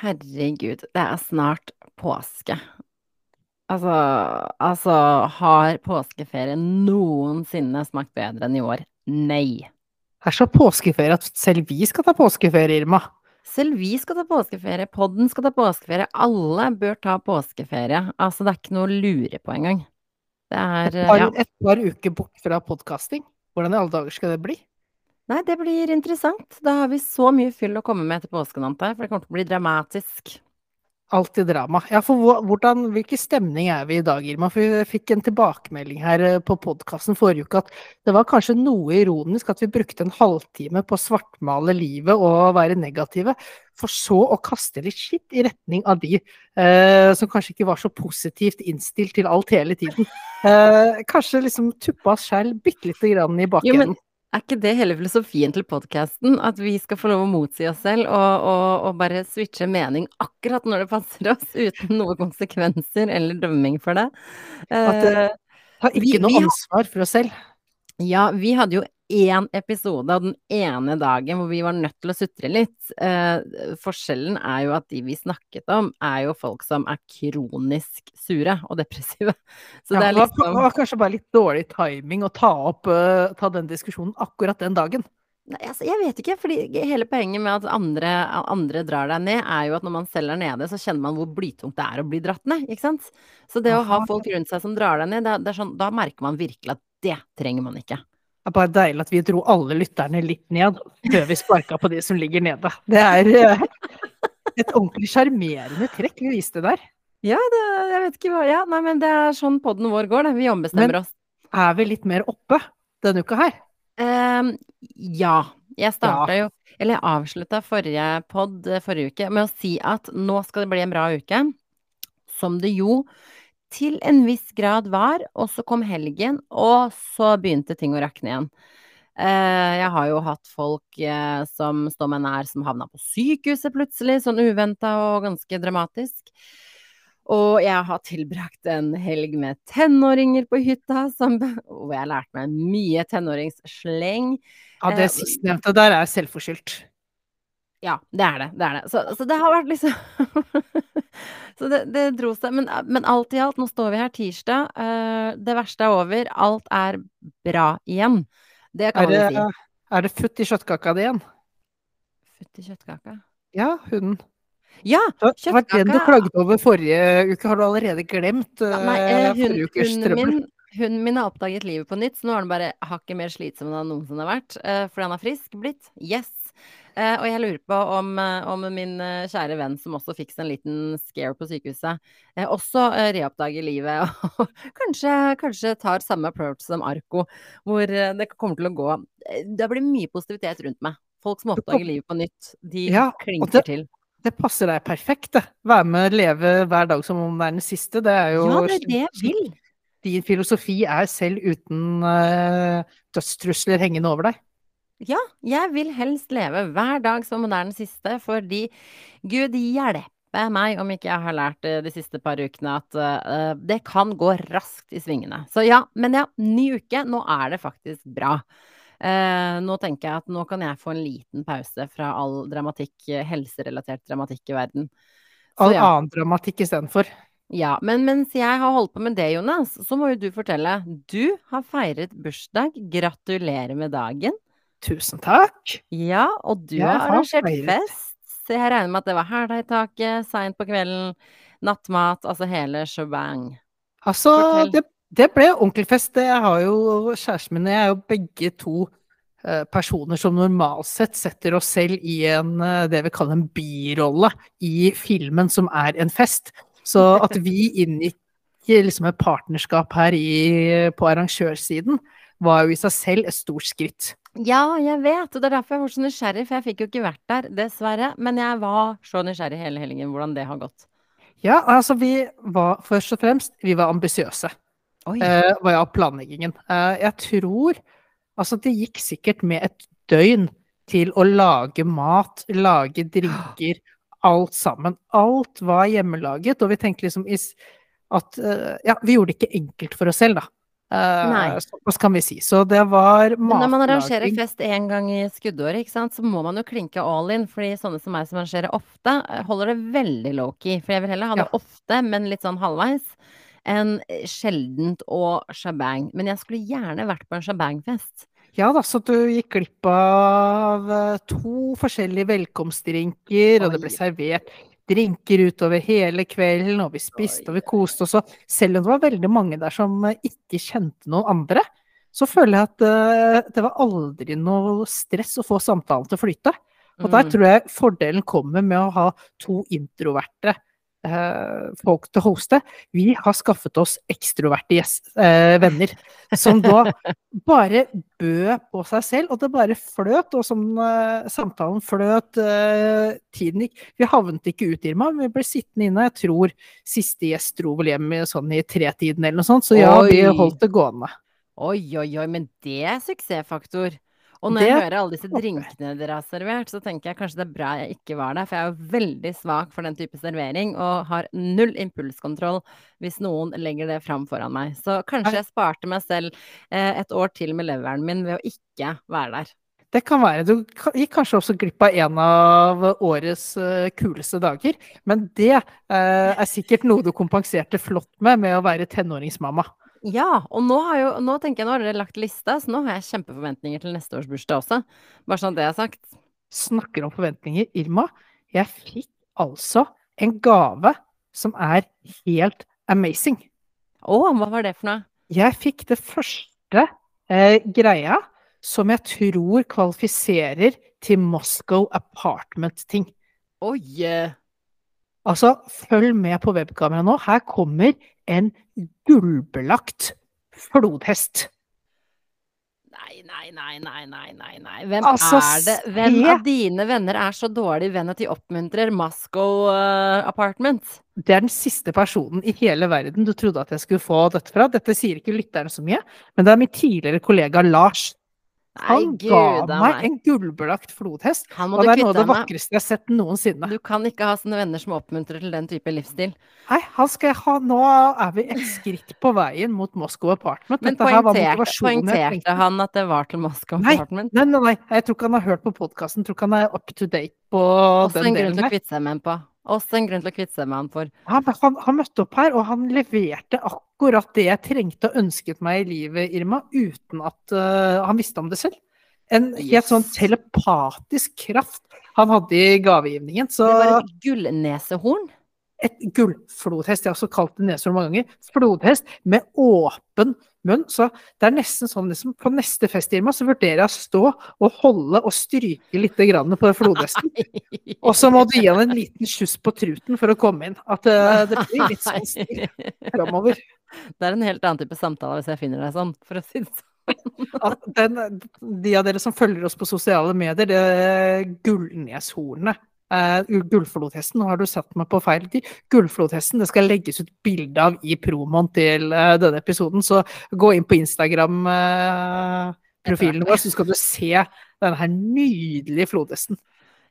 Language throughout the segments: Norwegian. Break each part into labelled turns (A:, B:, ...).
A: Herregud, det er snart påske. Altså, altså Har påskeferie noensinne smakt bedre enn i år? Nei.
B: Det er så påskeferie at selv vi skal ta påskeferie, Irma.
A: Selv vi skal ta påskeferie, podden skal ta påskeferie, alle bør ta påskeferie. Altså, det er ikke noe å lure på engang. Det er
B: Et par,
A: ja.
B: et par uker bort fra podkasting. Hvordan i alle dager skal det bli?
A: Nei, det blir interessant. Da har vi så mye fyll å komme med til påsken, antar jeg, for det kommer til å bli dramatisk.
B: Alltid drama. Ja, for hvordan, hvilken stemning er vi i dag, Irma? For vi fikk en tilbakemelding her eh, på podkasten forrige uke at det var kanskje noe ironisk at vi brukte en halvtime på å svartmale livet og være negative, for så å kaste litt skitt i retning av de eh, som kanskje ikke var så positivt innstilt til alt hele tiden. Eh, kanskje liksom tuppa oss sjæl bitte lite grann i
A: Jo, men
B: bakenden.
A: Er ikke det hele filosofien til podkasten? At vi skal få lov å motsi oss selv og, og, og bare switche mening akkurat når det passer oss, uten noen konsekvenser eller dømming for det?
B: At det-
A: Eh,
B: Har ikke noe
A: vi
B: ansvar for oss selv.
A: Ja, vi hadde jo én episode av den ene dagen hvor vi var nødt til å sutre litt. Eh, forskjellen er jo at de vi snakket om, er jo folk som er kronisk sure og depressive. Så
B: Ja,
A: det er liksom
B: det var kanskje bare litt dårlig timing å ta opp uh, ta den diskusjonen akkurat den dagen.
A: Nei, altså, jeg vet ikke, fordi hele poenget med at andre, andre drar deg ned, er jo at når man selv er nede, så kjenner man hvor blytungt det er å bli dratt ned, ikke sant? Så det å ha folk rundt seg som drar deg ned, det det sånn, da merker man virkelig at det trenger man ikke.
B: Det er bare deilig at vi dro alle lytterne litt ned før vi sparka på de som ligger nede. Det er eh, et ordentlig sjarmerende trekk vi viste der.
A: Ja, det, jeg vet ikke hva Ja, nei, men det er sånn podden vår går, det. Vi ombestemmer oss.
B: Men- Er vi litt mer oppe denne uka her?
A: Um, ja. Jeg starta jo Eller jeg avslutta forrige pod eh, forrige uke med å si at nå skal det bli en bra uke. Som det jo til en viss grad var. Og så kom helgen, og så begynte ting å rakne igjen. Eh, jeg har jo hatt folk eh, som står meg nær, som havna på sykehuset plutselig, sånn uventa og ganske dramatisk. Og jeg har tilbrakt en helg med tenåringer på hytta, som, hvor jeg har lært meg mye tenåringssleng.
B: Ja, det
A: Eh,
B: sistnevnte der er selvforskyldt.
A: Ja, det er det. Det er det. Så, så det har vært liksom Så det, det dro seg. Men, men alt i alt, nå står vi her tirsdag. Uh, det verste er over. Alt er bra igjen. Det kan
B: det,
A: vi si.
B: er det futt i kjøttkaka di igjen?
A: Futt i kjøttkaka.
B: Ja, hunden.
A: Ja! kjøttkaka.
B: Det var den du klagde over forrige uke. Har du allerede glemt
A: Ja, Nei, uh, hun,
B: forrige ukes trøbbel?
A: min, hunden min har oppdaget livet på nytt, så nå er den bare hakket mer slitsom enn han noensinne har vært. fordi han er frisk blitt. Yes. Eh, og jeg lurer på om, eh, om min eh, kjære venn som også fikk seg en liten scare på sykehuset, eh, også reoppdager livet og kanskje, kanskje tar samme approach som Arco, hvor det kommer til å gå Det blir mye positivitet rundt meg. Folk som oppdager livet på nytt, de
B: Ja,
A: klinker
B: det-
A: til.
B: Det passer deg perfekt, det. Være med, leve hver dag som om det er den siste. Det er jo
A: Ja, det er det jeg vil.
B: Din filosofi er selv uten uh, dødstrusler hengende over deg.
A: Ja, jeg vil helst leve hver dag som om det er den siste, fordi Gud hjelpe meg om ikke jeg har lært eh, de siste par ukene at eh, det kan gå raskt i svingene. Så ja, men ja, ny uke. Nå er det faktisk bra. Eh, nå tenker jeg at nå kan jeg få en liten pause fra all dramatikk, helserelatert dramatikk i verden. Så
B: All
A: ja.
B: annen dramatikk istedenfor.
A: Ja, men mens jeg har holdt på med det, Jonas, så må jo du fortelle. Du har feiret bursdag. Gratulerer med dagen.
B: Tusen takk.
A: Ja, og du har arrangert fest. Så jeg regner med at det var hæla i taket, seint på kvelden, nattmat, altså hele shebang.
B: Altså, det, det ble fest. Jeg har jo kjæresten min og jeg er jo begge to eh, personer som normalt sett setter oss selv i en, eh, det vi kaller en birolle i filmen som er en fest. Så at vi inngikk liksom et partnerskap her i, på arrangørsiden, var jo i seg selv et stort skritt.
A: Ja, jeg vet, og det er derfor jeg var så nysgjerrig, for jeg fikk jo ikke vært der, dessverre. Men jeg var så nysgjerrig hele helgen hvordan det har gått.
B: Ja, altså vi var først og fremst vi var ambisiøse.
A: Oi.
B: eh, var ja, planleggingen. Uh, jeg tror Altså, det gikk sikkert med et døgn til å lage mat, lage drinker, alt sammen. Alt var hjemmelaget, og vi tenkte liksom at uh, Ja, vi gjorde det ikke enkelt for oss selv, da. Uh, Såpass kan vi si. Så det var matlaging.
A: Når man arrangerer fest én gang i skuddåret, ikke sant, så må man jo klinke all in. fordi sånne som meg som arrangerer ofte, eh, holder det veldig low-key. For jeg vil heller ha det ja. ofte, men litt sånn halvveis, enn sjeldent og shabang. Men jeg skulle gjerne vært på en shabang-fest.
B: Ja da, så du gikk glipp av eh, to forskjellige velkomstdrinker, og det ble servert drinker utover hele kvelden, og vi spiste og vi koste oss. Og selv om det var veldig mange der som eh, ikke kjente noen andre, så føler jeg at uh, det var aldri noe stress å få samtalen til å flyte. Og der mm. tror jeg fordelen kommer med å ha to introverte eh, folk til å hoste. Vi har skaffet oss ekstroverte yes, eh, venner som da bare bød på seg selv, og det bare fløt. Og som eh, samtalen fløt, eh, tiden gikk Vi havnet ikke ut, Irma, vi ble sittende inne. Jeg tror siste gjest dro vel hjem i, sånn i tretiden eller noe sånt, så ja, vi holdt det gående.
A: Oi, oi, oi, men det er suksessfaktor. Og når det, jeg hører alle disse drinkene dere har servert, så tenker jeg kanskje det er bra jeg ikke var der, for jeg er jo veldig svak for den type servering og har null impulskontroll hvis noen legger det fram foran meg. Så kanskje jeg sparte meg selv eh, et år til med leveren min ved å ikke være der.
B: Det kan være. Du gikk kanskje også glipp av en av årets uh, kuleste dager. Men det uh, er sikkert noe du kompenserte flott med med å være tenåringsmamma.
A: Ja, og nå, har jo, nå tenker jeg nå har dere lagt lista, så nå har jeg kjempeforventninger til neste års bursdag også. Bare sånn at det er sagt.
B: Snakker om forventninger. Irma, jeg fikk altså en gave som er helt amazing.
A: Å, hva var det for noe?
B: Jeg fikk det første eh, greia som jeg tror kvalifiserer til Moscow Apartment-ting.
A: Oi!
B: Altså, følg med på webkameraet nå. Her kommer en gullbelagt flodhest.
A: Nei, nei, nei, nei, nei, nei, nei. Hvem altså, er det? Hvem se... av dine venner er så dårlig venn at de oppmuntrer Moscow uh, Apartment?
B: Det er den siste personen i hele verden du trodde at jeg skulle få dette fra. Dette sier ikke lytterne så mye, men det er min tidligere kollega Lars han Nei, ga meg en gullbelagt flodhest, og det er noe av det vakreste jeg har sett noensinne.
A: Du kan ikke ha sånne venner som oppmuntrer til den type livsstil.
B: Nei, han skal jeg ha Nå er vi et skritt på veien mot Moscow Apartment.
A: Men poengterte han at det var til Moscow
B: nei,
A: Apartment?
B: Nei, nei, nei, jeg tror ikke han har hørt på podkasten. Tror ikke han er up to date på
A: Også den delen. Også en grunn til å kvitte seg med ham på. Også en grunn til å kvitte seg med han for.
B: Han, han, han, møtte opp her, og han leverte akkurat det jeg trengte og ønsket meg i livet, Irma, uten at uh, han visste om det selv. En helt sånn telepatisk kraft han hadde i gavegivningen. Så,
A: det var et gullnesehorn?
B: Et gullflodhest. Jeg har også kalt det neshorn mange ganger. Flodhest med åpen munn. Så det er nesten sånn liksom, På neste fest, Irma, så vurderer jeg å stå og holde og stryke litt grann på flodhesten. Og så må du gi han en liten kyss på truten for å komme inn. At uh, det blir litt sånn stil framover.
A: Det er en helt annen type samtale hvis jeg finner deg sånn, for å si det sånn.
B: Den, de av dere som følger oss på sosiale medier, det gullneshornet. Uh, Gullflodhesten, nå har du satt meg på feil tid. Gullflodhesten det skal legges ut bilde av i promoen til uh, denne episoden, så gå inn på Instagram-profilen uh, vår, så skal du se denne her nydelige flodhesten.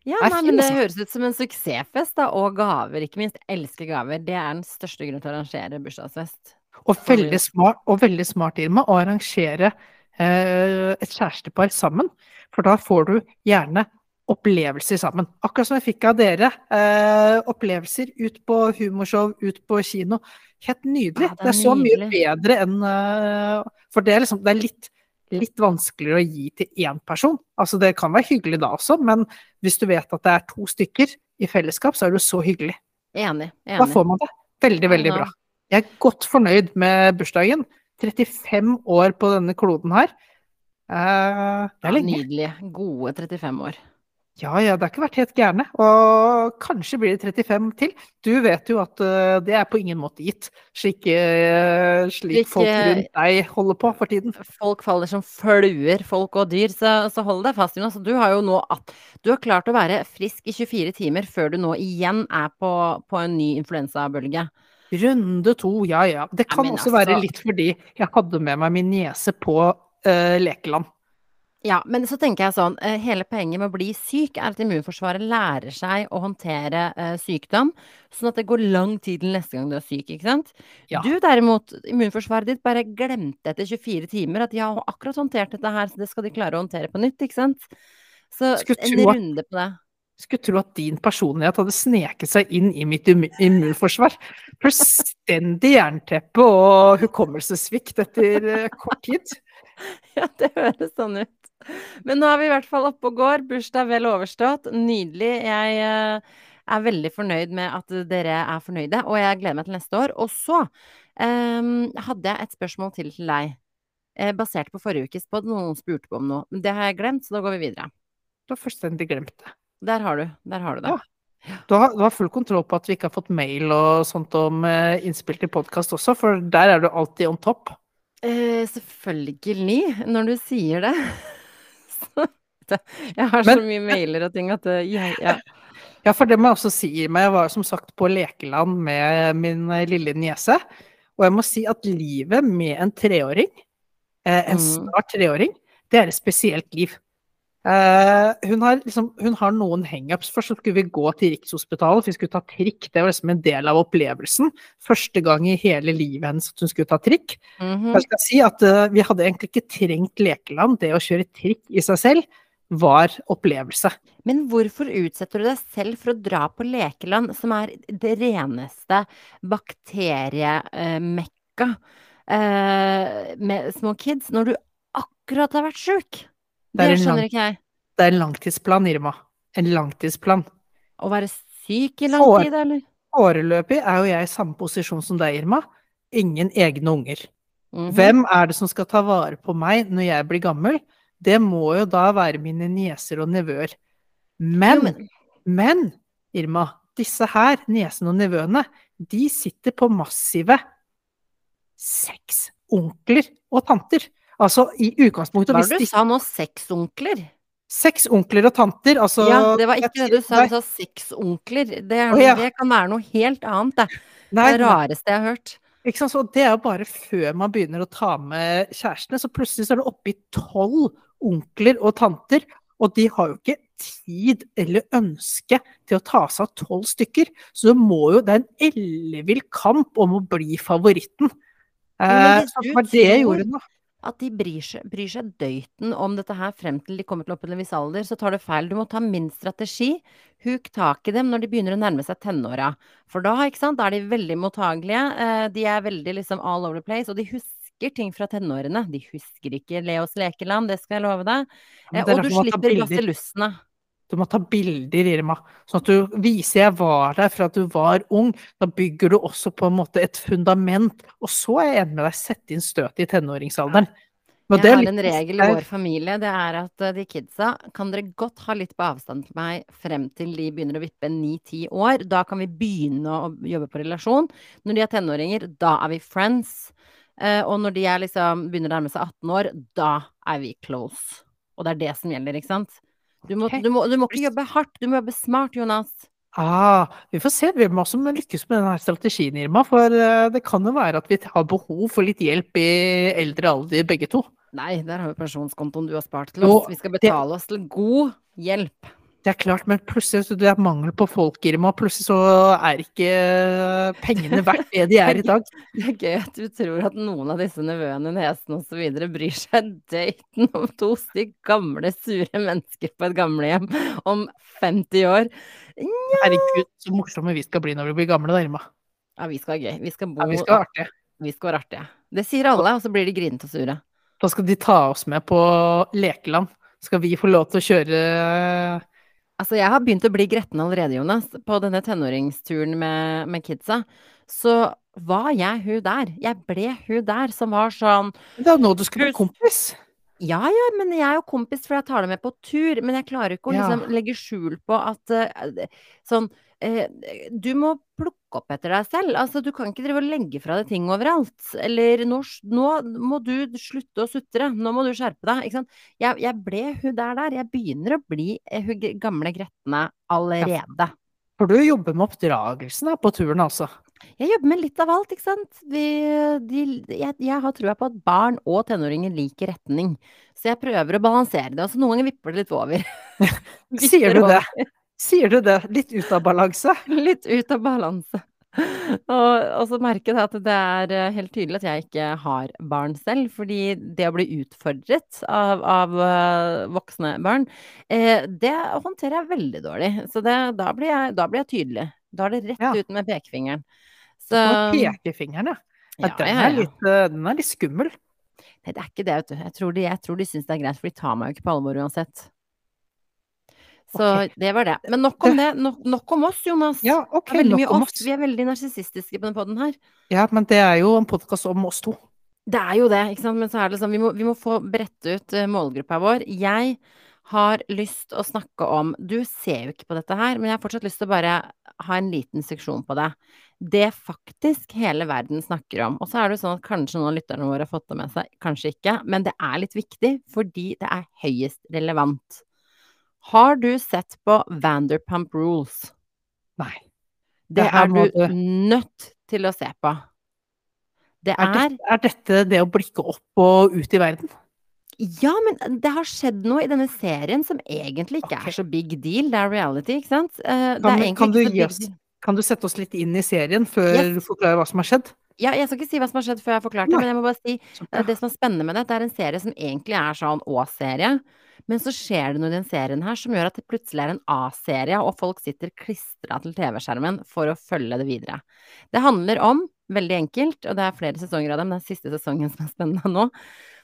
A: Ja, nei, men Det høres ut som en suksessfest, da, og gaver, ikke minst. Jeg elsker gaver. Det er den største grunnen til å arrangere bursdagsfest.
B: Og veldig smart, og veldig smart Irma, å arrangere eh, et kjærestepar sammen. For da får du gjerne opplevelser sammen. Akkurat som jeg fikk av dere. Eh, opplevelser ut på humorshow, ut på kino. Helt nydelig. Ja, det, er det, er så mye bedre enn eh, For det er, liksom, det er litt, litt vanskeligere å gi til én person. Altså Det kan være hyggelig da også, men hvis du vet at det er to stykker i fellesskap, så er det så hyggelig.
A: Enig. enig.
B: Da får man det. Veldig, veldig bra. Jeg er godt fornøyd med bursdagen. 35 år på denne kloden her. Uh, det er lenge.
A: Nydelige. Gode 35 år.
B: Ja, ja, det har ikke vært helt gærne. Og kanskje blir det 35 til. Du vet jo at uh, det er på ingen måte gitt, slik, uh, slik Ikke, folk rundt deg holder på for tiden.
A: Folk faller som fluer, folk og dyr. Så, så hold deg fast, Jonas. Du har jo nå at Du har klart å være frisk i 24 timer før du nå igjen er på, på en ny influensabølge.
B: Runde to, ja ja. Det kan også altså... være litt fordi jeg hadde med meg min niese på uh, lekeland.
A: Ja, men så tenker jeg sånn, eh, hele poenget med å bli syk er at immunforsvaret lærer seg å håndtere uh, sykdom, sånn at det går lang tid til neste gang du er syk, ikke sant?
B: Ja.
A: Du derimot, immunforsvaret ditt bare glemte etter 24 timer at de har akkurat håndtert dette her, så det skal de klare å håndtere på nytt, ikke sant? Så en runde på det.
B: Skulle tro at din personlighet hadde sneket seg inn i mitt immu- immunforsvar. Fullstendig jernteppe og hukommelsessvikt etter eh, kort tid.
A: Ja, det høres sånn ut. Men nå er vi i hvert fall oppe og går. Bursdag vel overstått. Nydelig. Jeg eh, er veldig fornøyd med at dere er fornøyde, og jeg gleder meg til neste år. Og så um, hadde jeg et spørsmål til til deg, eh, basert på forrige ukes pod. Noen spurte på om noe. Men det har jeg glemt, så da går vi videre.
B: Du har fullstendig glemt det.
A: Der har du. Der har du det.
B: Ja. Du har, du har full kontroll på at vi ikke har fått mail og sånt om eh, innspill til podkast også, for der er du alltid on top.
A: Eh, selvfølgelig, når du sier det. Jeg har så
B: Men-
A: mye mailer og ting at jeg, ja.
B: Ja, for det må jeg også si meg. Jeg var som sagt på lekeland med min eh, lille niese. Og jeg må si at livet med en treåring, eh, en
A: Mm.
B: snart treåring, det er et spesielt liv. Eh, hun, har liksom, hun har noen hangups. Først så skulle vi gå til Rikshospitalet, for vi skulle ta trikk. Det var liksom en del av opplevelsen. Første gang i hele livet hennes at hun skulle ta trikk.
A: Mhm.
B: Jeg skal si at uh, vi hadde egentlig ikke trengt lekeland. Det å kjøre trikk i seg selv var opplevelse.
A: Men hvorfor utsetter du deg selv for å dra på lekeland, som er det reneste bakteriemekka uh, med små kids, når du akkurat har vært sjuk?
B: Det
A: Det
B: skjønner lang-
A: ikke jeg.
B: Det er en langtidsplan, Irma. En langtidsplan.
A: Å være syk i lang
B: Får-
A: tid, eller?
B: Foreløpig er jo jeg i samme posisjon som deg, Irma. Ingen egne unger.
A: Mhm.
B: Hvem er det som skal ta vare på meg når jeg blir gammel? Det må jo da være mine nieser og nevøer. Men,
A: men-
B: men, Irma, disse her, niesene og nevøene, de sitter på massive seks onkler og tanter. Altså i utgangspunktet
A: Hva var det
B: de
A: du sa nå? Seksonkler?
B: Seks onkler og tanter, altså
A: Ja, det var ikke det du sa. Du sa seksonkler. Det, er
B: Å, ja.
A: det kan være noe helt annet, det.
B: nei,
A: Det rareste jeg har hørt.
B: Ikke sant? Så det er jo bare før man begynner å ta med kjærestene, så plutselig så er det oppe i tolv onkler og tanter, og de har jo ikke tid eller ønske til å ta seg av tolv stykker. Så det må jo, det er en ellevill kamp om å bli favoritten. Eh, det var det jeg gjorde nå.
A: At de bryr seg, bryr seg døyten om dette her frem til de kommer til opp til en viss alder, så tar du feil. Du må ta min strategi. Huk tak i dem når de begynner å nærme seg tenåra. For da, ikke sant, da er de veldig mottagelige. eh, De er veldig liksom all over the place, og de husker ting fra tenårene. De husker ikke Leos lekeland, det skal jeg love deg. Eh, Og du slipper basillussene.
B: Du må ta bilder, Irma, sånn at du viser jeg var der for at du var ung. Da bygger du også på en måte et fundament. Og så er jeg enig med deg, sette inn støtet i tenåringsalderen. Men
A: Jeg har en regel i vår familie, det er at eh, de kidsa kan dere godt ha litt på avstand til meg frem til de begynner å vippe ni-ti år. Da kan vi begynne å jobbe på relasjon. Når de er tenåringer, da er vi friends. Eh, og når de er liksom, begynner å nærme seg 18 år, da er vi close. Og det er det som gjelder, ikke sant? Du må, du må, du må ikke jobbe hardt, du må jobbe smart, Jonas.
B: Ah, vi får se hvem som lykkes med denne strategien, Irma. For eh, det kan jo være at vi har behov for litt hjelp i eldre alder, begge to.
A: Nei, der har vi pensjonskontoen du har spart til oss. Vi skal betale oss til god hjelp.
B: Det er klart, men plutselig så det er mangel på folk, Irma. Plutselig så er ikke pengene verdt det de er i dag.
A: Det er gøy at du tror at noen av disse nevøene, niesene osv. bryr seg døyten om to stykk gamle, sure mennesker på et gamlehjem om 50 år.
B: Herregud, så morsomme vi skal bli når vi blir gamle, da, Irma.
A: Ja, vi skal ha gøy. Vi skal bo
B: Ja, vi skal være artige.
A: vi skal være artige. Det sier alle, og så blir de grinete og sure.
B: Da skal de ta oss med på lekeland. Skal vi få lov til å kjøre
A: Altså, jeg har begynt å bli gretten allerede, Jonas. På denne tenåringsturen med, med kidsa. Så var jeg hun der. Jeg ble hun der som var sånn
B: Det er nå du skulle bli kompis.
A: Ja, ja, men jeg er jo kompis for jeg tar det med på tur. Men jeg klarer ikke å
B: Ja.
A: liksom legge skjul på at uh, sånn Du må plukke opp etter deg selv. Altså, du kan ikke drive og legge fra deg ting overalt. Eller nå, nå må du slutte å sutre. Nå må du skjerpe deg. Ikke sant. Jeg, jeg ble hun der der. Jeg begynner å bli eh, hun gamle gretne allerede.
B: For du jobber med oppdragelsen da, på turen, altså.
A: Jeg jobber med litt av alt, ikke sant. Vi, de, jeg, jeg har trua på at barn og tenåringer liker retning. Så jeg prøver å balansere det. Altså, noen ganger vipper det litt over.
B: Sier du det? Sier du det? Litt ut av balanse?
A: Litt ut av balanse. Og, og, så merker jeg at det er eh, helt tydelig at jeg ikke har barn selv. Fordi det å bli utfordret av, av uh, voksne barn, eh, det håndterer jeg veldig dårlig. Så det, da, blir jeg, da, blir jeg, tydelig. Da er det rett ja. ut med pekefingeren.
B: Så Pekefingeren, ja. ja, den, er litt, uh, den er litt skummel.
A: Nei, det er ikke det, vet du. Jeg tror de, jeg tror de syns det er greit, for de tar meg jo ikke på alvor uansett. Så okay. det var det. Men nok om det. Nok, nok om oss, Jonas.
B: Ja, ok, nok om oss.
A: Vi er veldig narsissistiske på denne poden her.
B: Ja, men det er jo en podkast om oss to.
A: Det er jo det, ikke sant. Men så er det sånn, vi må, vi må få brette ut uh, målgruppa vår. Jeg har lyst å snakke om Du ser jo ikke på dette her, men jeg har fortsatt lyst til å bare ha en liten seksjon på det. Det faktisk hele verden snakker om. Og så er det jo sånn at kanskje noen av lytterne våre har fått det med seg, kanskje ikke. Men det er litt viktig, fordi det er høyest relevant. Har du sett på Vanderpump Rules?
B: Nei.
A: Det, det er du, nødt til å se på.
B: Det er, er, det, er dette det å blikke opp og ut i verden?
A: Ja, men det har skjedd noe i denne serien som egentlig ikke okay. er så big deal. Det er reality, ikke sant?
B: Uh, kan, kan, du oss, kan, du sette oss litt inn i serien før yes. du forklarer hva som har skjedd?
A: Ja, jeg skal ikke si hva som har skjedd før jeg har forklart det, men jeg må bare si uh, det som er spennende med det, det er en serie som egentlig er sånn Å-serie. Men så skjer det noe i den serien her som gjør at det plutselig er en A-serie, og folk sitter klistra til TV-skjermen for å følge det videre. Det handler om, veldig enkelt, og det er flere sesonger av dem, den siste sesongen som er spennende nå.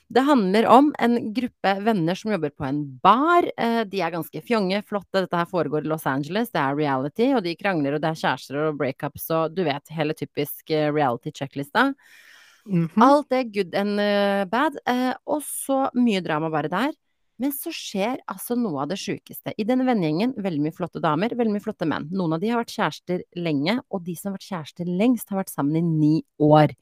A: Det handler om en gruppe venner som jobber på en bar. Eh, de er ganske fjonge, flotte. Dette her foregår i Los Angeles, det er reality, og de krangler, og det er kjærester og breakups og du vet, hele typisk eh, reality-checklista. Mm -hmm. Alt er good and eh, bad. Og så mye drama bare der. Men så skjer altså noe av det sjukeste. I denne vennegjengen, veldig mye flotte damer, veldig mye flotte menn. Noen av de har vært kjærester lenge, og de som har vært kjærester lengst, har vært sammen i ni år.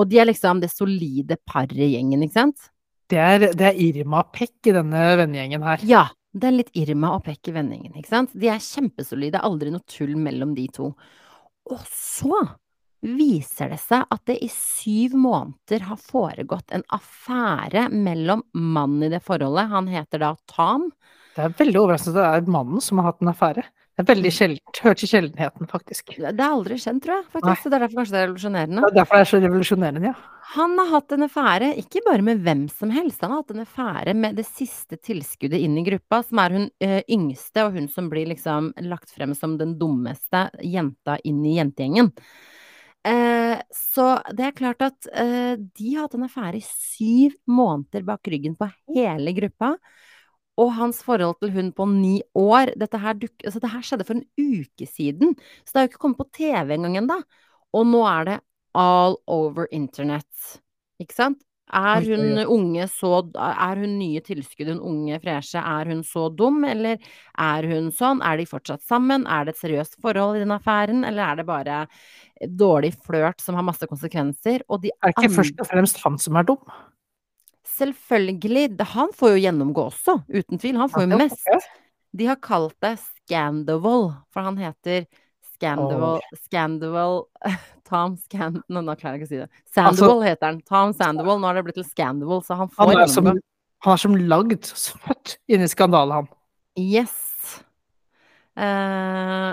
A: Og de er liksom det solide paret i gjengen, ikke sant?
B: Det er, det er Irma Pekk i denne vennegjengen her.
A: Ja, det er litt Irma og Pekk i vennegjengen, ikke sant? De er kjempesolide, aldri noe tull mellom de to. Og så viser det seg at det i syv måneder har foregått en affære mellom mannen i det forholdet, han heter da Tam.
B: Det er veldig overraskende at det er mannen som har hatt en affære. Det er veldig sjeldent. Hører til sjeldenheten, faktisk.
A: Det er aldri skjedd, tror jeg. faktisk. Nei. Det er derfor kanskje det er revolusjonerende.
B: Det er derfor det er så revolusjonerende, ja.
A: Han har hatt en affære, ikke bare med hvem som helst, han har hatt en affære med det siste tilskuddet inn i gruppa, som er hun ø, yngste, og hun som blir liksom lagt frem som den dummeste jenta inn i jentegjengen. Eh, så det er klart at eh, de har hatt en affære i syv måneder bak ryggen på hele gruppa. Og hans forhold til hun på ni år Dette her, duk, altså det her skjedde for en uke siden, så det har jo ikke kommet på TV engang ennå. Og nå er det all over internett. Ikke sant? Er hun unge så Er hun nye tilskudd, hun unge freshe, er hun så dum, eller er hun sånn? Er de fortsatt sammen? Er det et seriøst forhold i den affæren, eller er det bare dårlig flørt som har masse konsekvenser?
B: Og de er det ikke først og fremst han som er dum?
A: Selvfølgelig. Han får jo gjennomgå også, uten tvil. Han får jo mest. De har kalt det Scandoval, for han heter Scandoval Scandival Tom Scand... Nå, klarer jeg ikke å si det. Sandoval altså, heter han. Tom Sandoval. Nå har det blitt til Scandival, så han får
B: han er som, Han er som lagd, født inn i skandale, han.
A: Yes. Uh,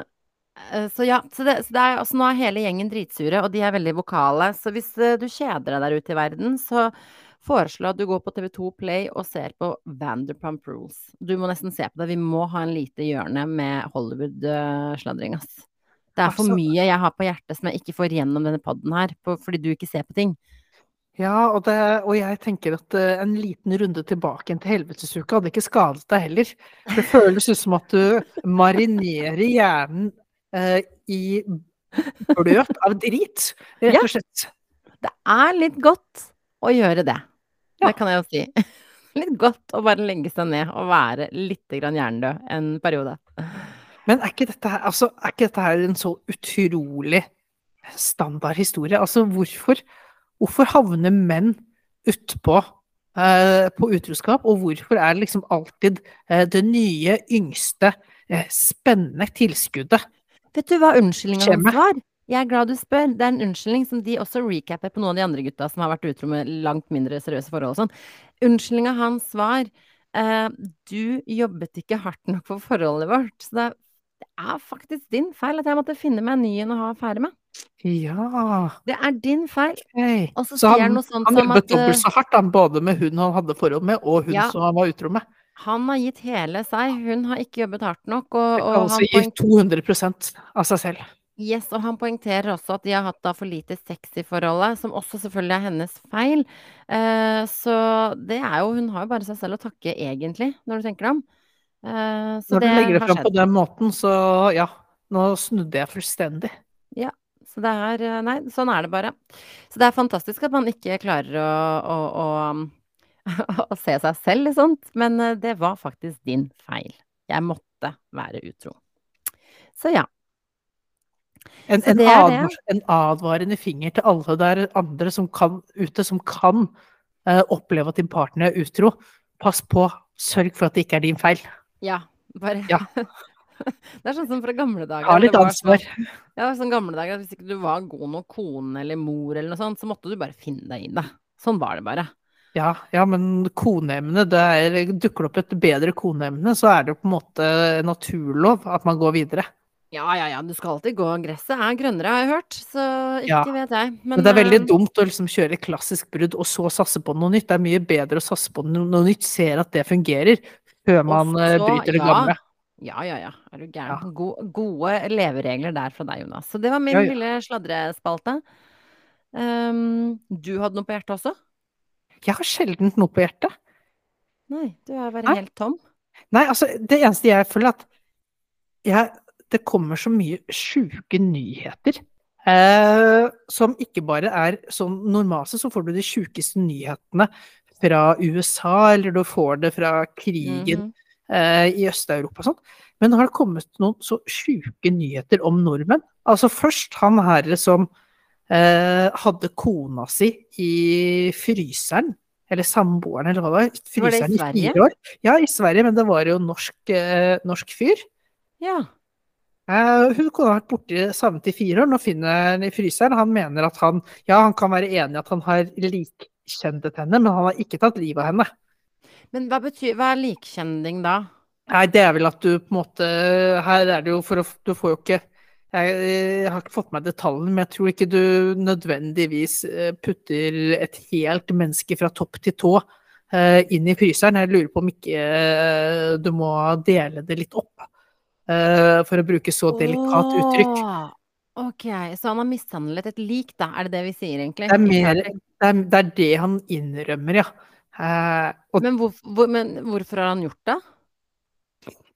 A: så ja, så det, så det er, altså nå er hele gjengen dritsure, og de er veldig vokale. Så hvis uh, du kjeder deg der ute i verden, så foreslå at du går på TV2 Play og ser på Vanderpump Rules. Du må nesten se på det. Vi må ha en lite hjørne med Hollywood-sladring, ass. Det er for altså, mye jeg har på hjertet som jeg ikke får gjennom denne poden her, på, fordi du ikke ser på ting.
B: Ja, og, det, og jeg tenker at uh, en liten runde tilbake til helvetesuka hadde ikke skadet deg heller. Det føles ut som at du marinerer hjernen uh, i bløt av drit, rett og slett.
A: Ja, det er litt godt å gjøre det. Ja. Det kan jeg jo si. Litt godt å bare legge seg ned og være litt grann hjernedød en periode.
B: Men er ikke dette her, altså, er ikke dette her en så utrolig standard historie? Altså, hvorfor, hvorfor havner menn utpå eh, på utroskap, og hvorfor er det liksom alltid eh, det nye, yngste, eh, spennende tilskuddet?
A: Vet du hva unnskyldninga hans var? jeg er glad du spør. Det er en unnskyldning som de også recapper på noen av de andre gutta som har vært utro med langt mindre seriøse forhold og sånn. Unnskyldninga hans var eh, du jobbet ikke hardt nok for forholdet vårt. Så det er, det er faktisk din feil at jeg måtte finne meg en ny en å ha affære med.
B: Ja.
A: Det er din feil.
B: Okay.
A: Så
B: Så
A: han
B: han, jobbet
A: eh,
B: dobbelt så hardt, han, både med hun han hadde forhold med, og hun
A: Ja.
B: som han var utro med.
A: han har gitt hele seg, hun har ikke jobbet hardt nok. Og, og,
B: altså
A: han
B: gi 200% av seg selv.
A: yes, og han poengterer også at de har hatt da for lite sex i forholdet, som også selvfølgelig er hennes feil. Uh, så det er jo Hun har jo bare seg selv å takke, egentlig, når du tenker deg om. Eh, så
B: Når du
A: det
B: legger det fram på den måten, så ja. Nå snudde jeg fullstendig.
A: Ja, så det er eh, Nei, sånn er det bare. Så det er fantastisk at man ikke klarer å, å, å, å se seg selv i sånt, men eh, det var faktisk din feil. Jeg måtte være utro. Så ja.
B: En, en,
A: det er
B: advar, en advarende finger til alle der andre som kan, ute som kan uh, oppleve at din partner er utro. Pass på, sørg for at det ikke er din feil.
A: Ja. Bare
B: Ja.
A: Det er sånn som fra gamle dager.
B: Ha litt
A: var
B: ansvar.
A: Sånn, ja, sånn gamle dager at hvis ikke du var god nok kone eller mor eller noe sånt, så måtte du bare finne deg i det. Sånn var det bare.
B: Ja, ja, men koneemne, er, dukker det opp et bedre koneemne, så er det jo på en måte naturlov at man går videre.
A: Ja, ja, ja, du skal alltid gå. Gresset er grønnere, har jeg hørt. Så ikke
B: Ja.
A: vet jeg.
B: Men, det er veldig
A: eh,
B: dumt å liksom kjøre klassisk brudd og så satse på noe nytt. Det er mye bedre å satse på noe nytt, ser at det fungerer, før man eh,
A: så-
B: bryter det
A: ja.
B: gamle.
A: Ja, ja, ja. Er du
B: Ja.
A: gæren. Go gode leveregler der fra deg, Jonas. Så det var min
B: Ja, ja.
A: lille sladrespalte. Um, du hadde noe på hjertet også?
B: Jeg har sjelden noe på hjertet.
A: Nei, du er bare
B: Nei.
A: helt tom.
B: Nei, altså, det eneste jeg føler at jeg, Det kommer så mye sjuke nyheter. Eh, som ikke bare er sånn normalt, så får du de sjukeste nyhetene fra USA, eller du får det fra krigen
A: Mhm.
B: eh, i Øst-Europa og sånn. Men nå har det kommet noen så sjuke nyheter om nordmenn. Altså først han herre som eh, hadde kona si i fryseren. Eller samboeren, eller hva det var.
A: Var det i
B: Fryseren i fire år. Ja, i Sverige, men det var jo norsk, eh, norsk fyr.
A: Ja.
B: Eh, hun kunne ha vært borte savnet i fire år, nå finner han i fryseren. Han mener at han Ja, han kan være enig i at han har likkjendet henne, men han har ikke tatt livet av henne.
A: Men hva betyr Hva er likkjending da?
B: Nei, det er vel at du på en måte Her er det jo for å Du får jo ikke jeg, jeg har ikke fått med detaljene, men jeg tror ikke du nødvendigvis eh, putter et helt menneske fra topp til tå eh, inn i fryseren. Jeg lurer på om ikke eh, du må dele det litt opp, for å bruke så delikat uttrykk.
A: Ok, så han har mishandlet et lik, da. Er det det vi sier, egentlig?
B: Det er, mer, det, er, det er det han innrømmer, ja. Eh, og
A: Men, hvor, hvor, men hvorfor har han gjort det?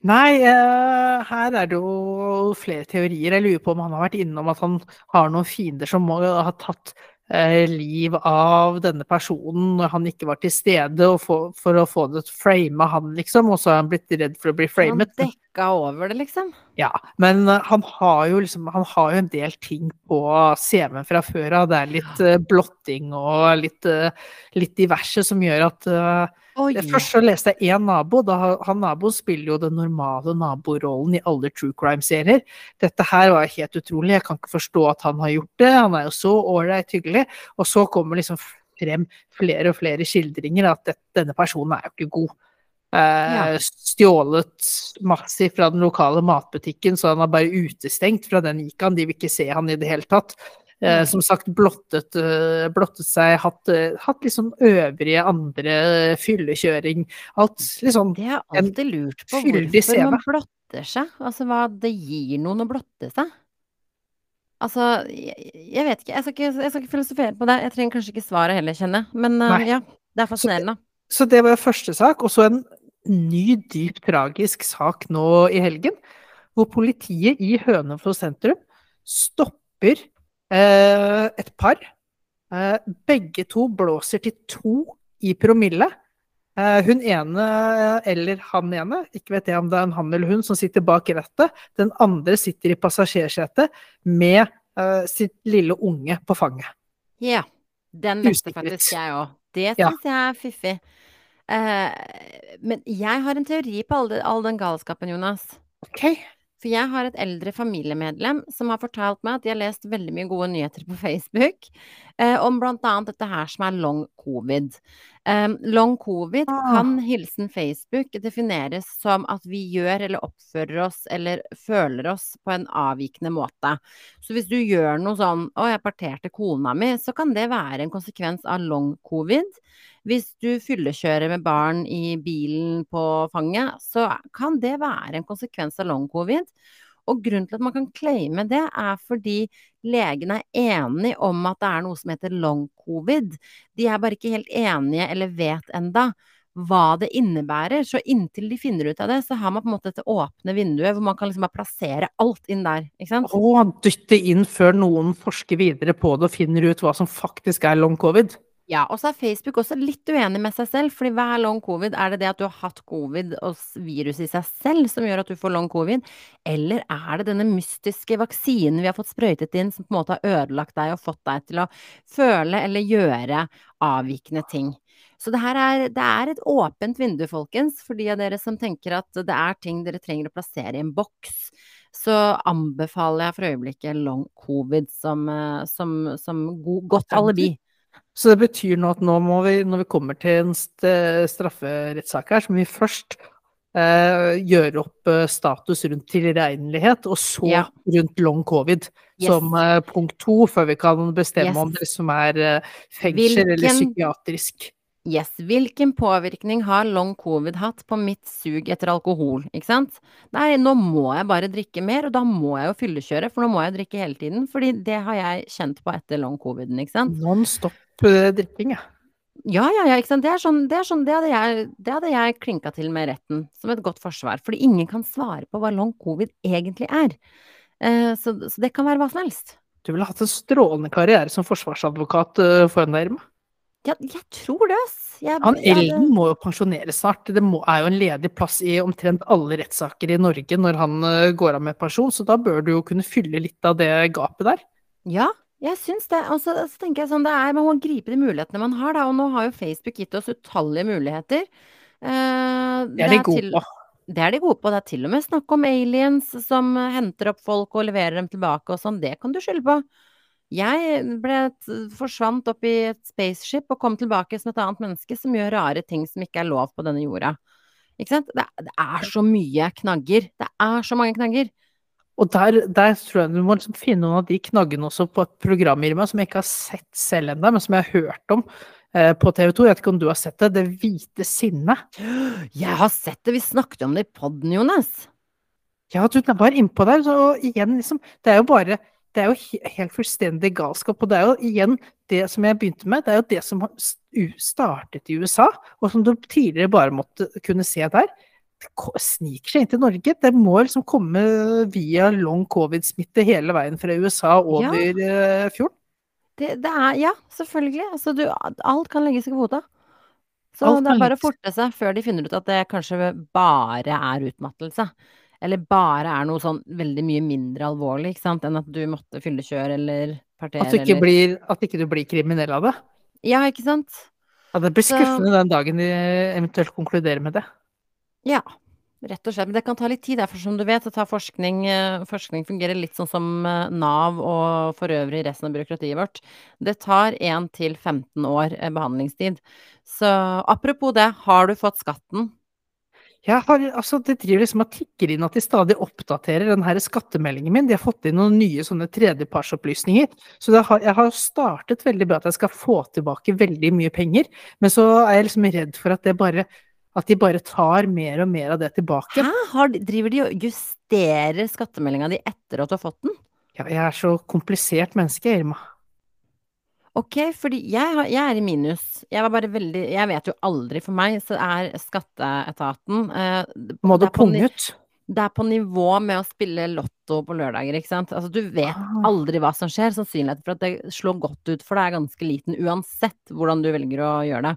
B: Nei, eh, her er det jo flere teorier. Jeg lurer på om han har vært innom at han har noen fiender som må ha tatt eh, liv av denne personen når han ikke var til stede, for, for å få det frama han, liksom. Og så har han blitt redd for å bli
A: framet. han dekka over det, liksom?
B: Ja, men eh, han har jo liksom Han har jo en del ting på CV-en fra før av. Det er litt uh, blotting og litt, uh, litt diverse som gjør at uh,
A: Oi!
B: Først så leste jeg én nabo. Da, han naboen spiller jo den normale naborollen i alle true crime-serier. Dette her var helt utrolig. Jeg kan ikke forstå at han har gjort det. Han er jo så ålreit hyggelig. Og så kommer liksom frem flere og flere skildringer at denne personen er jo ikke god. Eh,
A: Ja.
B: Stjålet massivt fra den lokale matbutikken, så han er bare utestengt fra den Ican. De vil ikke se han i det hele tatt. Eh, som sagt, blottet, eh, blottet seg, hatt, hatt liksom øvrige andre fyllekjøring. Alt liksom
A: Det har alltid lurt på. Hvorfor man blotter seg? Altså hva det gir noen å blotte seg? Altså, jeg, jeg vet ikke. Jeg skal ikke, jeg skal ikke filosofere på det. Jeg trenger kanskje ikke svaret heller, kjenner jeg. Men
B: Nei.
A: ja, det er fascinerende.
B: Så det var første sak. Og så en ny, dypt tragisk sak nå i helgen. Hvor politiet i Hønefoss sentrum stopper eh, et par. Eh, begge to blåser til to i promille. Eh, hun ene, eller han ene, ikke vet jeg om det er en han eller hun som sitter bak rattet. Den andre sitter i passasjersetet med eh, sitt lille unge på fanget.
A: Ja. Den leste faktisk jeg òg. Det
B: Ja.
A: jeg er fiffig. Eh, men jeg har en teori på all, det- all den galskapen, Jonas.
B: Ok,
A: For jeg har et eldre familiemedlem som har fortalt meg at de har lest veldig mye gode nyheter på Facebook eh, om annet dette her som er long covid. Um, long covid
B: Ah.
A: kan, hilsen Facebook, defineres som at vi gjør eller oppfører oss eller føler oss på en avvikende måte. Så hvis du gjør noe sånn 'Å, jeg parterte kona mi', så kan det være en konsekvens av long covid. Hvis du fyllekjører med barn i bilen på fanget, så kan det være en konsekvens av long covid. Og grunnen til at man kan claime det, er fordi legene er enige om at det er noe som heter long covid. De er bare ikke helt enige eller vet enda hva det innebærer. Så inntil de finner ut av det, så har man på en måte dette åpne vinduet hvor man kan liksom bare plassere alt inn der. Ikke sant?
B: Og dytte inn før noen forsker videre på det og finner ut hva som faktisk er long covid.
A: Ja, og så er Facebook også litt uenig med seg selv, fordi hva er long covid? Er det det at du har hatt covid og viruset i seg selv som gjør at du får long covid? Eller er det denne mystiske vaksinen vi har fått sprøytet inn som på en måte har ødelagt deg og fått deg til å føle eller gjøre avvikende ting? Så det her er, det er et åpent vindu, folkens, for de av dere som tenker at det er ting dere trenger å plassere i en boks. Så anbefaler jeg for øyeblikket long covid som, eh, som, som god, godt alibi.
B: Så det betyr nå at nå må vi, når vi kommer til en st strafferettssak her, så må vi først eh, gjøre opp eh, status rundt tilregnelighet, og så
A: Ja.
B: rundt long covid
A: Yes.
B: som eh, punkt to, før vi kan bestemme
A: Yes.
B: om det som er eh, fengsel eller psykiatrisk.
A: Yes. Hvilken påvirkning har long covid hatt på mitt sug etter alkohol, ikke sant? Nei, nå må jeg bare drikke mer, og da må jeg jo fyllekjøre, for nå må jeg drikke hele tiden, fordi det har jeg kjent på etter long coviden, ikke sant?
B: Non stop eh, drikking, ja.
A: Ja, ja, ja, ikke sant. Det er sånn, det er sånn, det hadde jeg, det hadde jeg klinka til med retten, som et godt forsvar, fordi ingen kan svare på hva long covid egentlig er. Eh, så, så det kan være hva som helst.
B: Du ville hatt en strålende karriere som forsvarsadvokat eh, foran deg, Irma.
A: Ja, jeg tror det. Jeg,
B: Han Elden må jo pensjoneres snart. Det må, er jo en ledig plass i omtrent alle rettssaker i Norge når han eh, går av med pensjon, så da bør du jo kunne fylle litt av det gapet der.
A: Ja, jeg syns det. Og så så tenker jeg sånn, det er, man må gripe de mulighetene man har, da. Og nå har jo Facebook gitt oss utallige muligheter. Eh,
B: Det er de gode på.
A: Det er de gode på. Det er til og med snakk om aliens som henter opp folk og leverer dem tilbake og sånn. Det kan du skylde på. Jeg ble, t- forsvant opp i et spaceship og kom tilbake som et annet menneske som gjør rare ting som ikke er lov på denne jorda. Ikke sant? Det, er- det er så mye knagger. Det er så mange knagger.
B: Og der, der tror jeg du må liksom finne noen av de knaggene også på et program Irma, som jeg ikke har sett selv ennå, men som jeg har hørt om eh, på TV 2. Jeg vet ikke om du har sett det? Det hvite sinnet.
A: Jeg har sett det, vi snakket om det i podden, Jonas.
B: Ja, du var innpå der, og igjen, liksom Det er jo bare Det er jo helt fullstendig galskap. Og det er jo igjen det som jeg begynte med, det er jo det som har startet i USA, og som du tidligere bare måtte kunne se der. Det sniker seg inn til Norge. Det må liksom komme via long covid-smitte hele veien fra USA over ja. fjorden.
A: Det, det er Ja, selvfølgelig. Altså, du, alt kan legges i kvota. Så
B: Alt
A: det er bare å forte seg før de finner ut at det kanskje bare er utmattelse. Eller bare er noe sånn veldig mye mindre alvorlig, ikke sant, enn at du måtte fyllekjøre eller partere
B: At, du ikke
A: eller
B: blir, at ikke du blir kriminell av det.
A: Ja, ikke sant?
B: Ja, det blir
A: Så-
B: skuffende den dagen de eventuelt konkluderer med det.
A: Ja, rett og slett. Men det kan ta litt tid, derfor som du vet, så tar forskning eh, Forskning fungerer litt sånn som eh, Nav og for øvrig resten av byråkratiet vårt. Det tar 1 til 15 år eh, behandlingstid. Så apropos det, har du fått skatten?
B: Jeg har, altså, det driver liksom og tikker inn at de stadig oppdaterer den her skattemeldingen min. De har fått inn noen nye sånne tredjepartsopplysninger. Så har, jeg har startet veldig bra at jeg skal få tilbake veldig mye penger. Men så er jeg liksom redd for at, det bare, at de bare tar mer og mer av det tilbake.
A: Hæ? Har, driver de og justerer skattemeldinga di etter at du har fått den?
B: Ja, jeg er så komplisert menneske, Irma.
A: Ok, fordi jeg, har, jeg er i minus. Jeg var bare veldig Jeg vet jo aldri. For meg så er skatteetaten eh,
B: Må du punge ut?
A: Det er på nivå med å spille lotto på lørdager, ikke sant. Altså, du vet
B: Ah.
A: aldri hva som skjer. Sannsynligheten for at det slår godt ut for deg er ganske liten, uansett hvordan du velger å gjøre det.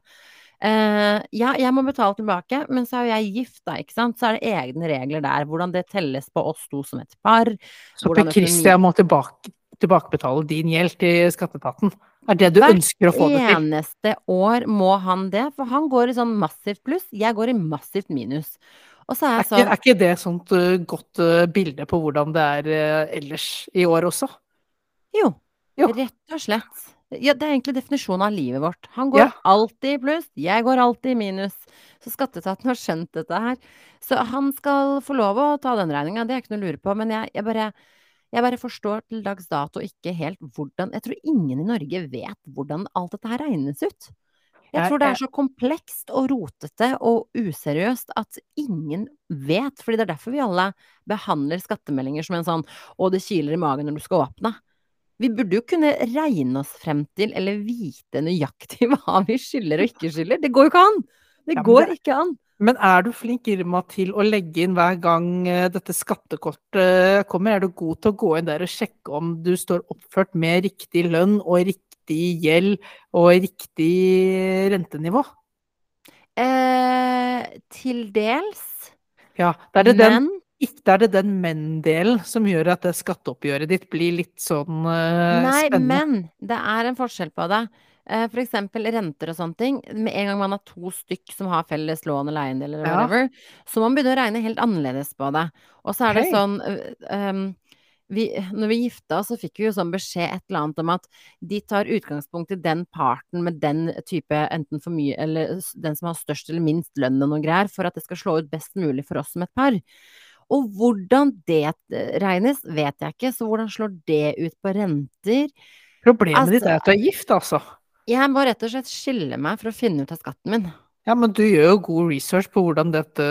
A: Eh, ja, jeg må betale tilbake, men så er jo jeg gift, da, ikke sant. Så er det egne regler der. Hvordan det telles på oss to som et par.
B: Så Per Christian må tilbake, tilbakebetale din gjeld til skatteetaten? Er det du
A: Hvert
B: ønsker å få det til?
A: eneste år må han det, for han går i sånn massivt pluss, jeg går i massivt minus. Er
B: Er
A: jeg
B: ikke,
A: sånn
B: er ikke det et sånt uh, godt uh, bilde på hvordan det er uh, ellers i år også?
A: Jo,
B: Jo.
A: rett og slett. Ja, det er egentlig definisjonen av livet vårt. Han går
B: Ja.
A: alltid i pluss, jeg går alltid i minus. Så skatteetaten har skjønt dette her. Så han skal få lov å ta den regninga, det er ikke noe å lure på. Men jeg, jeg bare jeg bare forstår til dags dato ikke helt hvordan Jeg tror ingen i Norge vet hvordan alt dette her regnes ut. Jeg tror det er så komplekst og rotete og useriøst at ingen vet. Fordi det er derfor vi alle behandler skattemeldinger som en sånn 'å, det kiler i magen når du skal åpne'. Vi burde jo kunne regne oss frem til, eller vite nøyaktig hva vi skylder og ikke skylder. Det går jo ikke an! Det går ikke an.
B: Men er du flink, Irma, til å legge inn hver gang uh, dette skattekortet kommer? Er du god til å gå inn der og sjekke om du står oppført med riktig lønn og riktig gjeld og riktig rentenivå?
A: Eh, til dels.
B: Ja, det er det den,
A: Men
B: ikke er det den men-delen som gjør at det skatteoppgjøret ditt blir litt sånn uh,
A: Nei,
B: spennende.
A: men det er en forskjell på det. Eh, For eksempel renter og sånne ting. Med en gang man har to stykk som har felles lån eller eiendel eller
B: Ja.
A: whatever, så må man begynne å regne helt annerledes på det. Og så er det
B: hey.
A: sånn um, vi, Når vi gifta oss, så fikk vi jo sånn beskjed et eller annet om at de tar utgangspunkt i den parten med den type enten for mye eller den som har størst eller minst lønn og noe greier, for at det skal slå ut best mulig for oss som et par. Og hvordan det regnes, vet jeg ikke, så hvordan slår det ut på renter?
B: Problemet ditt
A: Altså-
B: er at du er gift, altså.
A: Jeg må rett og slett skille meg for å finne ut av skatten min.
B: Ja, men du gjør jo god research på hvordan dette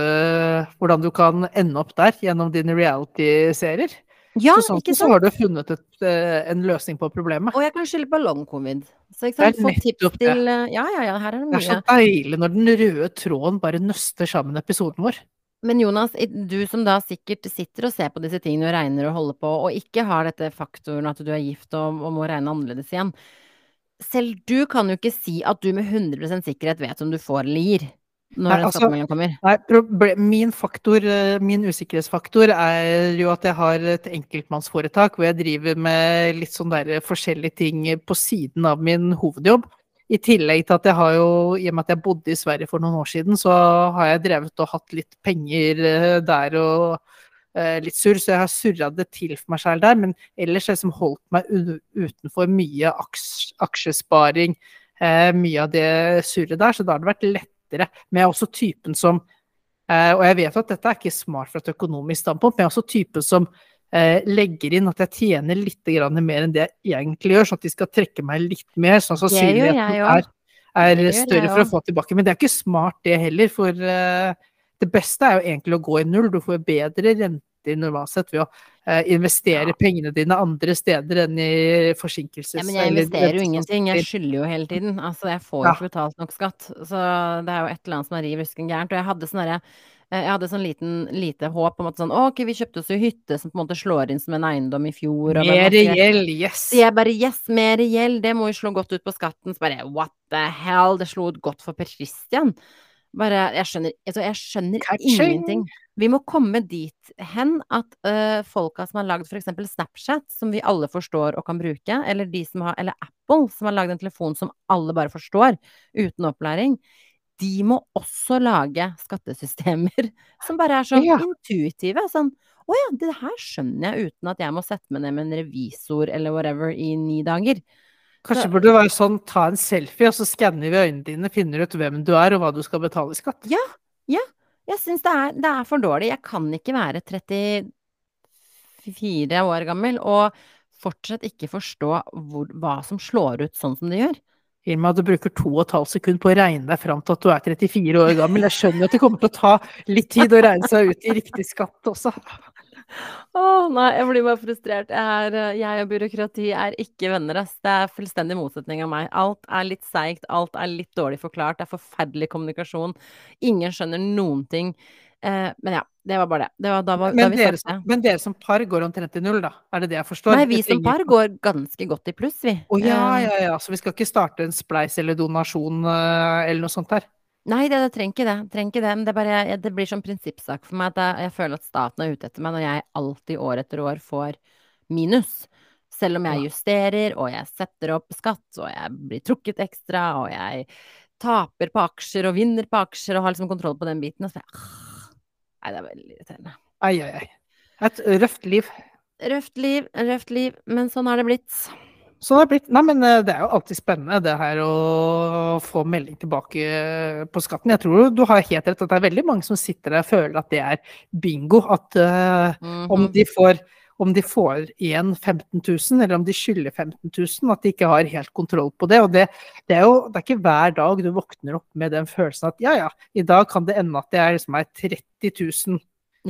B: Hvordan du kan ende opp der gjennom dine reality-serier.
A: Ja,
B: så sånn
A: ikke
B: så har du funnet et, eh, en løsning på problemet.
A: Og jeg kan skylde på long covid. Så ikke sant, få tips til eh, Ja, ja, ja, her er det mye.
B: Det er så deilig når den røde tråden bare nøster sammen episoden vår.
A: Men Jonas, du som da sikkert sitter og ser på disse tingene og regner og holder på, og ikke har dette faktoren at du er gift og, og må regne annerledes igjen. Selv du kan jo ikke si at du med 100% sikkerhet vet om du får eller gir når
B: Nei, altså-
A: kommer.
B: Nei, min faktor, eh, min usikkerhetsfaktor er jo at jeg har et enkeltmannsforetak hvor jeg driver med litt sånn der forskjellige ting på siden av min hovedjobb. I tillegg til at jeg har jo, i og med at jeg bodde i Sverige for noen år siden, så har jeg drevet og hatt litt penger eh, der og eh, litt surr, så jeg har surra det til for meg selv der. Men ellers har jeg som holdt meg utenfor mye aksjesparing, eh, mye av det surret der, så da har det vært lettere. Men jeg er også typen som eh, Og jeg vet at dette er ikke smart fra et økonomisk standpunkt, men jeg er også typen som eh, legger inn at jeg tjener litt mer enn det jeg egentlig gjør, sånn at de skal trekke meg litt mer. Sånn at sannsynligheten er, er større for å få tilbake. Men det er ikke smart det heller, for eh, det beste er jo egentlig å gå i null. Du får bedre renter normalt sett ved å eh, investere
A: Ja.
B: pengene dine andre steder enn i forsinkelses...
A: Ja, men jeg investerer jo ingenting, jeg skylder jo hele tiden. Altså, jeg får jo ikke betalt nok skatt. Så det er jo et eller annet som er riv rusken gærent. Og jeg hadde sånn eh, jeg hadde sånn liten, lite håp om at sånn ok, vi kjøpte oss jo hytte som på en måte slår inn som en eiendom i fjor.
B: Mer
A: i
B: gjeld, yes!
A: Så jeg bare yes, mer gjeld, det må jo slå godt ut på skatten. Så bare what the hell, det slo ut godt for Per Christian. Bare, jeg skjønner, altså, jeg skjønner ingenting. Vi må komme dit hen at uh, folka som har lagd eksempel Snapchat, som vi alle forstår og kan bruke, eller de som har, eller Apple, som har lagd en telefon som alle bare forstår, uten opplæring, de må også lage skattesystemer som bare er sånn
B: Ja.
A: intuitive. Sånn å ja, det her skjønner jeg uten at jeg må sette meg ned med en revisor eller whatever i ni dager.
B: Kanskje burde det være sånn, ta en selfie, og så skanner vi øynene dine, finner ut hvem du er og hva du skal betale i skatt.
A: Ja, ja. Jeg syns det det er for dårlig. Jeg kan ikke være 34 år gammel og fortsatt ikke forstå hvor, hva som slår ut sånn som det gjør.
B: Irma, du bruker to og et halvt sekund på å regne deg fram til at du er 34 år gammel. Jeg skjønner at det kommer til å ta litt tid å regne seg ut i riktig skatt også.
A: Å nei, jeg blir bare frustrert. Jeg, er, eh, jeg og byråkrati er ikke venner, ass. Det er fullstendig motsetning av meg. Alt er litt seigt, alt er litt dårlig forklart, det er forferdelig kommunikasjon. Ingen skjønner noen ting. Eh, men ja, det var bare det. Det var da, var- da
B: Men
A: vi
B: dere, som, men dere som par går omtrent i null, da? Er det det jeg forstår?
A: Nei, vi som par går ganske godt i pluss, vi.
B: Å ja,
A: Eh,
B: ja, ja. Så vi skal ikke starte en spleis eller donasjon eh, eller noe sånt der?
A: Nei, det, det trenger ikke det. Trenger ikke det. Men det, bare, jeg, det blir sånn prinsippsak for meg at jeg, jeg føler at staten er ute etter meg når jeg alltid år etter år får minus. Selv om jeg justerer, og jeg setter opp skatt, og jeg blir trukket ekstra, og jeg taper på aksjer og vinner på aksjer og har liksom kontroll på den biten. Og så, jeg, Nei, det er veldig irriterende.
B: Ai, ai, ai. Et røft liv.
A: Røft liv, røft liv, men sånn har det blitt.
B: Sånn har det blitt. Nei, men eh, det er jo alltid spennende det her å få melding tilbake eh, på skatten. Jeg tror du har helt rett at det er veldig mange som sitter der og føler at det er bingo. At uh, mm -hmm. om de får om de får igjen 15 000, eller om de skylder 15 000, at de ikke har helt kontroll på det. Og det, det, er jo det er ikke hver dag du våkner opp med den følelsen at ja, ja, i dag kan det ende at det er, liksom er 30 000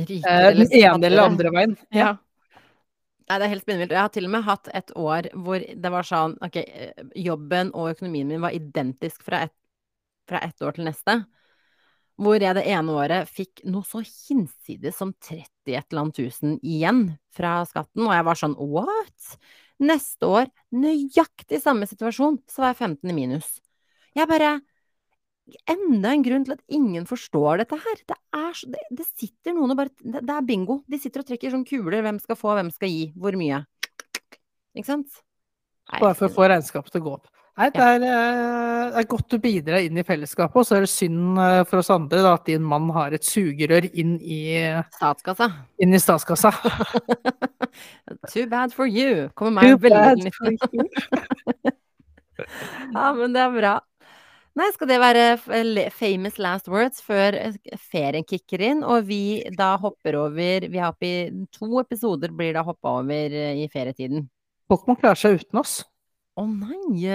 B: eh, den ene eller andre veien.
A: Ja. Nei, det er helt spinnvilt. Jeg har til og med hatt et år hvor det var sånn Ok, jobben og økonomien min var identisk fra ett et år til neste. Hvor jeg det ene året fikk noe så hinsides som 30 et eller annet tusen igjen fra skatten, og jeg var sånn what? Neste år, nøyaktig samme situasjon, så var jeg 15 i minus. Jeg bare Enda en grunn til at ingen forstår dette her. Det, er, det, det sitter noen og bare det, det, er bingo. De sitter og trekker sånn kuler. Hvem skal få, hvem skal gi, hvor mye. Ikke sant?
B: Bare for å få regnskapet til å gå opp. Nei, det er, eh, det er, godt du bidrar inn i fellesskapet, og så er det synd eh, for oss andre da, at din mann har et sugerør inn i
A: Statskassa.
B: Inn i statskassa.
A: Too bad for you. Kommer meg veldig nyttig. ja, men det er bra. Nei, skal det være famous last words før eh, ferien kicker inn, og vi da hopper over Vi har oppi to episoder blir da hoppa over eh, i ferietiden.
B: Folk må klare seg uten oss.
A: Å nei!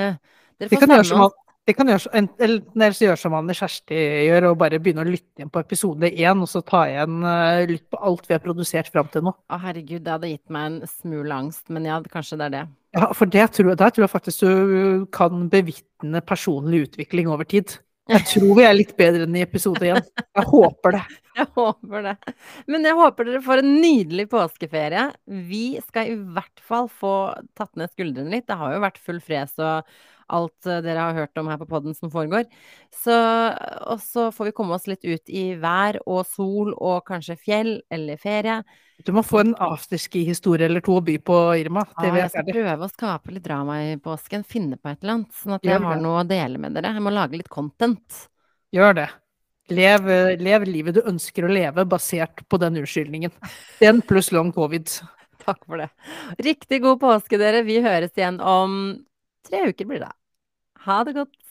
A: Dere
B: får sende oss de kan gjøre, eller gjøre som Anne Kjersti gjør, og bare begynne å lytte igjen på episode én, og så ta igjen uh, lytt på alt vi har produsert fram til nå.
A: Å herregud, det hadde gitt meg en smule angst, men ja, kanskje det er det.
B: Ja, for det tror, der tror jeg faktisk du kan bevitne personlig utvikling over tid. Jeg tror vi er litt bedre enn i episode én. Jeg håper det.
A: Jeg håper det. Men jeg håper dere får en nydelig påskeferie. Vi skal i hvert fall få tatt ned skuldrene litt. Det har jo vært full fres og alt eh, dere har hørt om her på poden som foregår. Så, og så får vi komme oss litt ut i vær og sol og kanskje fjell eller ferie.
B: Du må få en afterski-historie eller to å by på, Irma.
A: Ja, jeg skal prøve å skape litt drama i påsken. Finne på et eller annet, sånn at jeg har noe å dele med dere. Jeg må lage litt content.
B: Gjør det. Lev, lev livet du ønsker å leve, basert på den unnskyldningen. Den pluss long covid.
A: Takk for det. Riktig god påske, dere. Vi høres igjen om tre uker, blir det. Ha det godt.